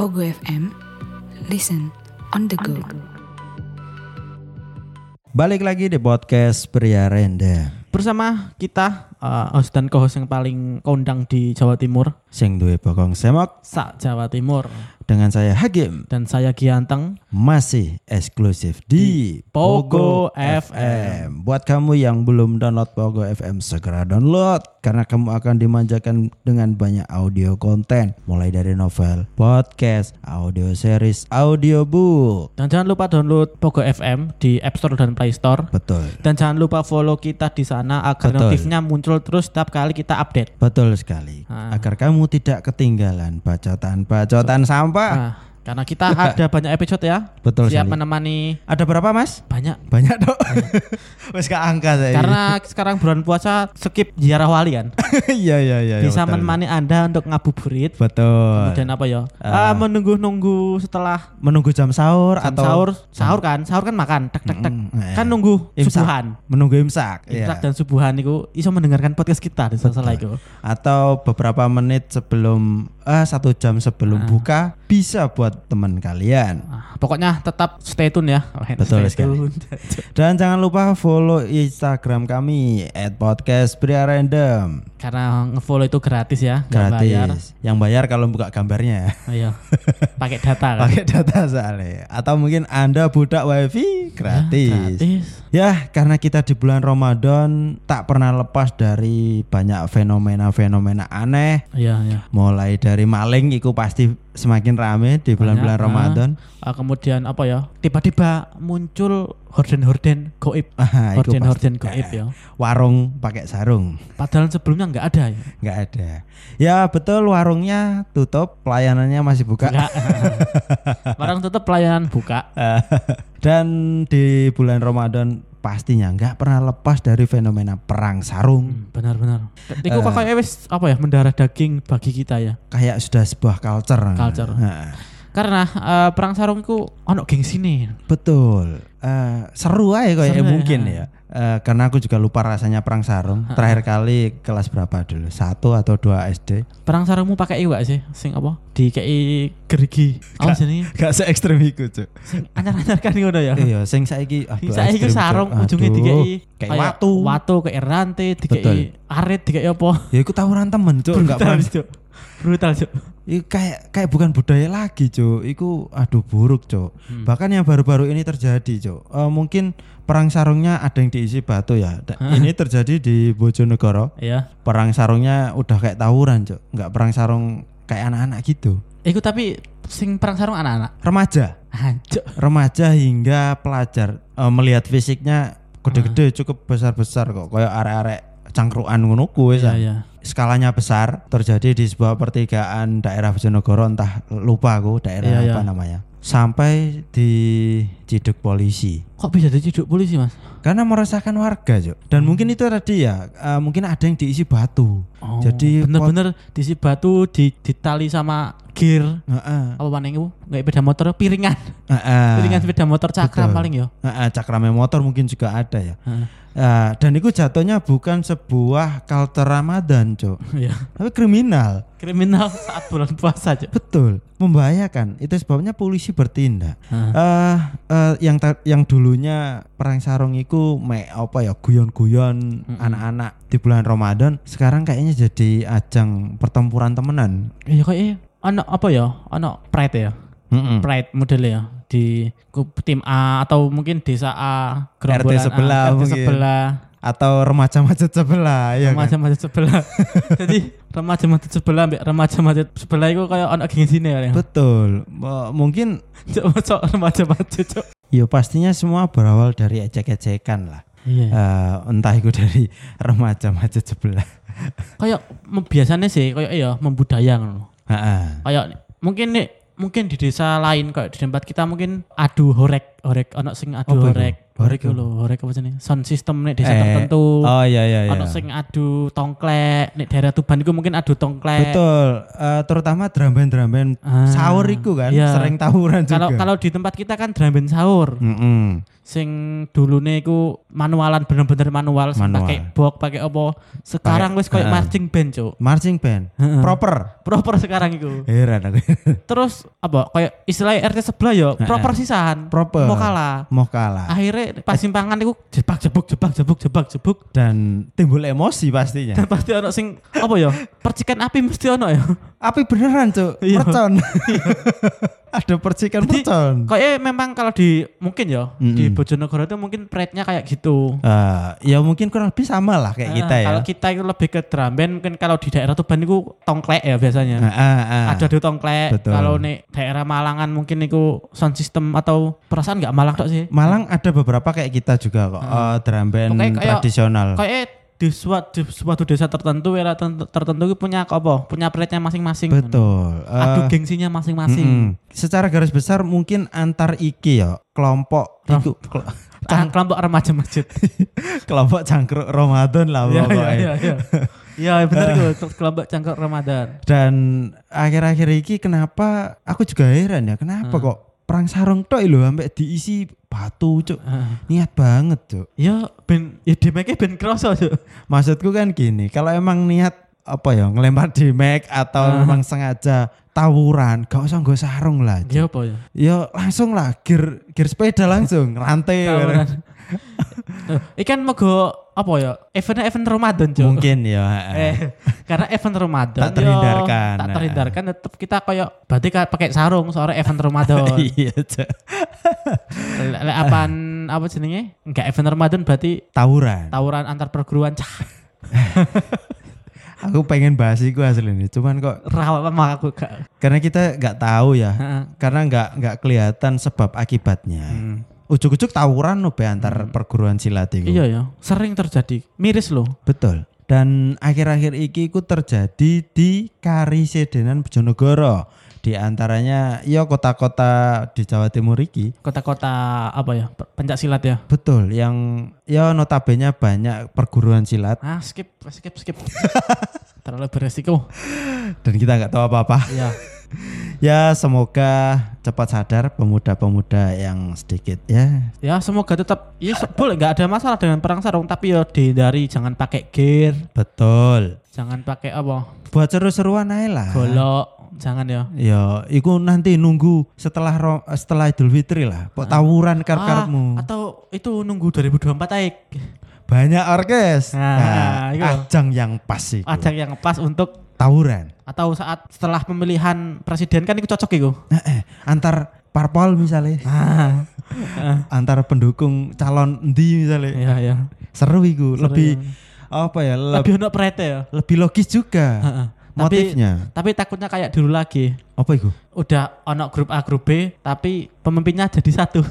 Pogo FM, listen on the go. Balik lagi di podcast Pria Renda bersama kita uh, host dan co-host yang paling kondang di Jawa Timur. Sing duwe bokong semok. Sa Jawa Timur. Dengan saya Hakim. Dan saya Gianteng. Masih eksklusif di Pogo FM. Buat kamu yang belum download Pogo FM segera download. Karena kamu akan dimanjakan dengan banyak audio konten. Mulai dari novel, podcast, audio series, audiobook. dan jangan lupa download Pogo FM di App Store dan Play Store. Betul. dan jangan lupa follow kita di sana agar Betul. notifnya muncul terus setiap kali kita update. Betul sekali. Ah. Agar kamu tidak ketinggalan bacotan-bacotan sampah. Nah, karena kita ada banyak episode ya. Betul Siap sekali. menemani Ada berapa, Mas? banyak. Banyak dok. Wes gak angka saya. Karena sekarang bulan puasa skip ziarah wali kan. iya iya iya. Bisa betul. menemani Anda untuk ngabuburit. Betul. Kemudian apa ya? Ah. Ah, menunggu-nunggu setelah menunggu jam sahur jam atau sahur, sahur kan? Sahur kan makan, tek tek tek. Mm, eh. Kan nunggu Imsak. subuhan. menunggu imsak, Imsak iya. dan subuhan itu iso mendengarkan podcast kita di setelah itu. atau beberapa menit sebelum eh satu jam sebelum Ah. buka bisa buat teman kalian. Ah, pokoknya tetap stay tune ya. Betul Stay sekali. tune. Dan jangan lupa follow Instagram kami @podcastpriarandom Karena ngefollow itu gratis ya, nggak bayar. gratis. Yang bayar kalau buka gambarnya. Iya. Pakai data kan. Pakai data soalnya. Atau mungkin Anda budak wifi gratis. Gratis. Ya, karena kita di bulan Ramadan tak pernah lepas dari banyak fenomena-fenomena aneh. Iya, iya. Mulai dari maling itu pasti semakin rame di bulan-bulan Banyak, Ramadan. Ah, kemudian apa ya? Tiba-tiba muncul horden-horden goib. Ah, Horden-horden goib ya. Warung pakai sarung Padahal sebelumnya nggak ada ya. nggak ada. Ya betul warungnya tutup, pelayanannya masih buka. Enggak. Barang tetap pelayanan buka. Dan di bulan Ramadan pastinya nggak pernah lepas dari fenomena perang sarung. Hmm, Benar-benar. Itu Eh. kakaknya wis apa ya mendarah daging bagi kita ya. Kayak sudah sebuah culture. Culture. Nah, Karena eh, perang sarung itu ono gengsine. betul. Eh, seru aja kayak Seru ya, mungkin ha. ya. Eh, karena aku juga lupa rasanya perang sarung. Terakhir kali kelas berapa dulu? Satu atau dua SD? Perang sarungmu pakai iwak sih, sing apa? Di kei gerigi. Apa sini? Gak se ekstrem itu cuk. Sing anyar-anyar kan ngono ya. iya, sing saiki aduh, Saya ekstrem, iku Cuk. sarung ujungnya Aduh, dikei kayak watu. Watu kayak rantai, Betul. dikei arit, dikei apa? Ya iku tawuran temen cuk, enggak perang. Cuk. Brutal, Cuk. Iku kayak kayak bukan budaya lagi, Cuk. Iku aduh buruk, Cuk. Hmm. Bahkan yang baru-baru ini terjadi, Cuk. Eh, mungkin perang sarungnya ada yang diisi batu ya. Da- ini terjadi di Bojonegoro. Iya. Perang sarungnya udah kayak tawuran, Cuk. Enggak perang sarung kayak anak-anak gitu. Iku tapi sing perang sarung anak-anak. Remaja, Hancur. remaja hingga pelajar Eh, melihat fisiknya gede-gede Ah. cukup besar-besar kok. Kayak arek-arek cangkruan ngono kuwi Iya, San. Skalanya besar terjadi di sebuah pertigaan daerah Bojonegoro entah lupa aku daerah Iya, apa iya. namanya sampai diciduk polisi Kok bisa diciduk polisi, Mas? karena meresahkan warga Cuk. dan mungkin itu tadi ya eh, mungkin ada yang diisi batu Oh, Jadi bener-bener diisi batu di ditali sama gear Heeh, apa mana itu nggak sepeda motor piringan heeh. piringan sepeda motor cakram betul. paling ya Heeh, cakrame motor mungkin juga ada ya Heeh. Eh, dan itu jatuhnya bukan sebuah culture Ramadan Cuk. Iya. tapi kriminal. Kriminal saat bulan puasa aja betul. Membahayakan. Itu sebabnya polisi bertindak. Eh eh, yang ta- yang dulunya perang sarung itu me apa ya guyon-guyon anak-anak di bulan Ramadan sekarang kayaknya jadi ajang pertempuran temenan. iya kayak anak apa ya? Anak pride ya Mm-mm. pride model ya di tim A atau mungkin desa A gerombolan A, sebelah RT mungkin. sebelah Atau remaja macet sebelah ya kan? remaja-remaja sebelah jadi remaja-remaja sebelah ambek remaja-remaja sebelah itu kayak anak geng sini ya Betul. Mungkin Cok, cok, remaja-remaja cok ya pastinya semua berawal dari ecek-ecekan lah. iya Eh, entah itu dari remaja macet sebelah. kayak biasanya sih kayak iya membudaya. Heeh. Kayak mungkin nih mungkin di desa lain kayak di tempat kita mungkin adu horek horek anak sing adu itu? horek Horek lho, horek apa jenenge? Sound system nek desa Eh, tertentu. Oh iya iya iya. Ono sing adu tongklek, nek daerah Tuban iku mungkin adu tongklek. Betul, eh, terutama drum band drum band Ah, sahur iku kan iya. sering tawuran juga. Kalau kalau di tempat kita kan drum band sahur. Mm-mm. Sing dulune iku manualan bener-bener manual, Manual. pakai box, pakai apa. Sekarang wis koyo ah. marching band, Cuk. marching band Heeh. proper. Proper sekarang iku. Heran aku. Terus apa kayak istilahnya RT sebelah ya proper sisahan. Proper. Mau kalah. Mau kalah. Akhirnya pas simpangan itu jebak jebuk jebak jebuk jebak jebuk Dan timbul emosi pastinya. dan pasti ono sing apa ya percikan api mesti ono ya Api beneran cuk, Iya. mercon. Ada percikan Jadi, mercon. kayaknya memang kalau di mungkin ya di Mm-mm. Bojonegoro itu mungkin pride-nya kayak gitu Eh, ya mungkin kurang lebih sama lah kayak Ah, kita ya. kalau kita itu lebih ke drum band mungkin kalau di daerah Tuban itu tongklek ya biasanya Ah, ah, ah. ada di tongklek Betul. kalau nih daerah Malangan mungkin itu sound system atau perasaan nggak Malang tok sih Malang ada beberapa kayak kita juga kok, eh, drum band kayak- tradisional. kayak di suatu, di suatu desa tertentu era tertentu, itu punya apa punya pride-nya masing-masing Betul. Eh, adu gengsinya masing-masing mm-mm. Secara garis besar mungkin antar iki ya kelompok Rom- iku kelo- Ah, kelompok remaja masjid kelompok cangkruk Ramadan lah Iya pokoknya. iya iya. Iya benar itu kelompok cangkok Ramadan. Dan akhir-akhir iki kenapa aku juga heran ya kenapa Hmm. kok perang sarung tok lho sampai diisi batu cuk. Ah. Niat banget cuk. Ya ben ya demeke ben kroso Cuk. Maksudku kan gini, kalau emang niat apa ya ngelempar di atau Ah. memang sengaja tawuran, gak usah nggo sarung lah. Ya apa ya? Ya langsung lah gear gear sepeda langsung rantai. Eh, Ikan mogo apa ya? Event event Ramadan Cuk. Mungkin ya. Eh, karena event Ramadan Tak terhindarkan. yo, tak terhindarkan tetap kita kayak berarti pakai sarung soalnya event Ramadan. iya, Cuk. Lek apaan apa jenenge? Enggak event Ramadan berarti Tawuran. tawuran antar perguruan cah. Aku pengen bahas itu ini, cuman kok Rawa aku gak. karena kita nggak tahu ya, karena nggak nggak kelihatan sebab akibatnya. Hmm. Ujuk-ujuk tawuran loh be antar perguruan silat itu. Iya ya, sering terjadi. Miris loh. Betul. Dan akhir-akhir iki ku terjadi di Karisedenan Bojonegoro. Di antaranya ya kota-kota di Jawa Timur iki. Kota-kota apa ya? pe- Pencak silat ya. Betul, yang ya notabene banyak perguruan silat Ah, skip, skip, skip. Terlalu beresiko. dan kita nggak tahu apa-apa. Iya. Ya semoga cepat sadar pemuda-pemuda yang sedikit ya Ya semoga tetap ya boleh nggak ada masalah dengan perang sarung tapi ya dihindari jangan pakai gear, betul. jangan pakai apa? Buat seru-seruan aja lah. Golok, jangan ya. Ya, iku nanti nunggu setelah ro- setelah Idul Fitri lah. Kok tawuran karep-karepmu. Ah, atau itu nunggu 2024 aik. Banyak orkes. Nah, Nah, iku. ajang yang pas iku. Ajang yang pas untuk tawuran. atau saat setelah pemilihan presiden kan itu cocok itu. Nah, eh, antar parpol misalnya, Ah, antar pendukung calon endi misalnya. iya iya. Seru iku, Seru lebih ya. apa ya? Lebih, Lebih ono prete ya. lebih logis juga. Tapi- motifnya. Tapi takutnya kayak dulu lagi. Apa iku? Udah ono grup A grup B tapi pemimpinnya jadi satu.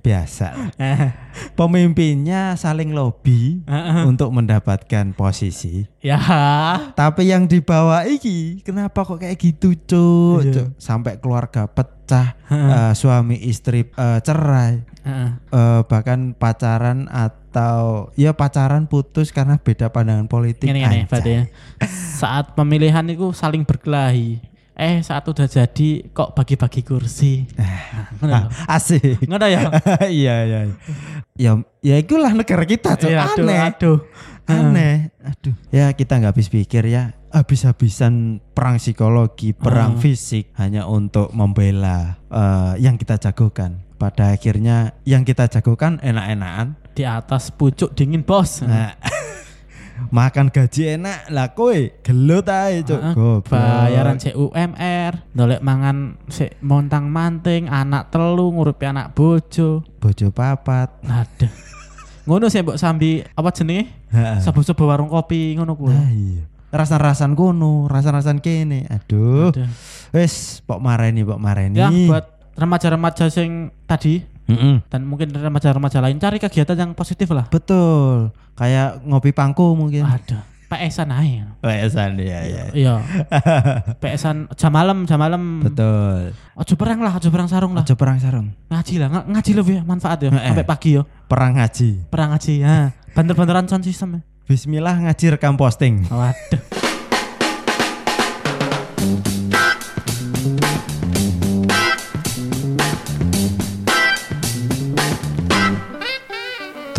Biasa. Pemimpinnya saling lobby untuk mendapatkan posisi. ya. Tapi yang dibawa iki kenapa kok kayak gitu, Cuk? Iya. Sampai keluarga pecah, eh, suami istri eh, cerai, eh, bahkan pacaran atau ya pacaran putus karena beda pandangan politik. Anjay. berarti ya. Saat pemilihan itu saling berkelahi. Eh saat udah jadi kok bagi-bagi kursi. Nah, ngono Ah, asik. Ngono ya. iya iya. Ya ya itulah negara kita, Cuk. Iya, aduh, Aneh. aduh. Aneh. Aduh. Ya kita nggak habis pikir ya. Habis-habisan perang psikologi, perang Ah. fisik hanya untuk membela eh, yang kita jagokan. Pada akhirnya yang kita jagokan enak-enakan. Di atas pucuk dingin bos. Nah, makan gaji enak lah kowe gelut ae cuk goblok. bayaran CUMR, dolek mangan sik montang manting, anak telu ngurupi anak bojo. bojo papat Ada. Ngono sih mbok sambi apa jenenge? Heeh. Sabu-sabu warung kopi ngono kuwi. Nah, iya. rasan-rasan kono rasan-rasan kene aduh Aduh. wes pok mareni pok mareni Ya buat remaja-remaja sing tadi Mm-mm. dan mungkin remaja-remaja lain cari kegiatan yang positif lah. betul kayak ngopi pangku mungkin Ada. PS-an aja. Wesan ya ya. Iya. PS-an jam malam, jam malam. Betul. Ojo perang lah, ojo perang sarung lah. Aja perang sarung. Ngaji lah, ng- ngaji lebih manfaat ya. Sampai pagi ya. Perang ngaji. Perang ngaji. Ya. Banter-banteran sound system ya. Bismillah ngaji rekam posting. Waduh.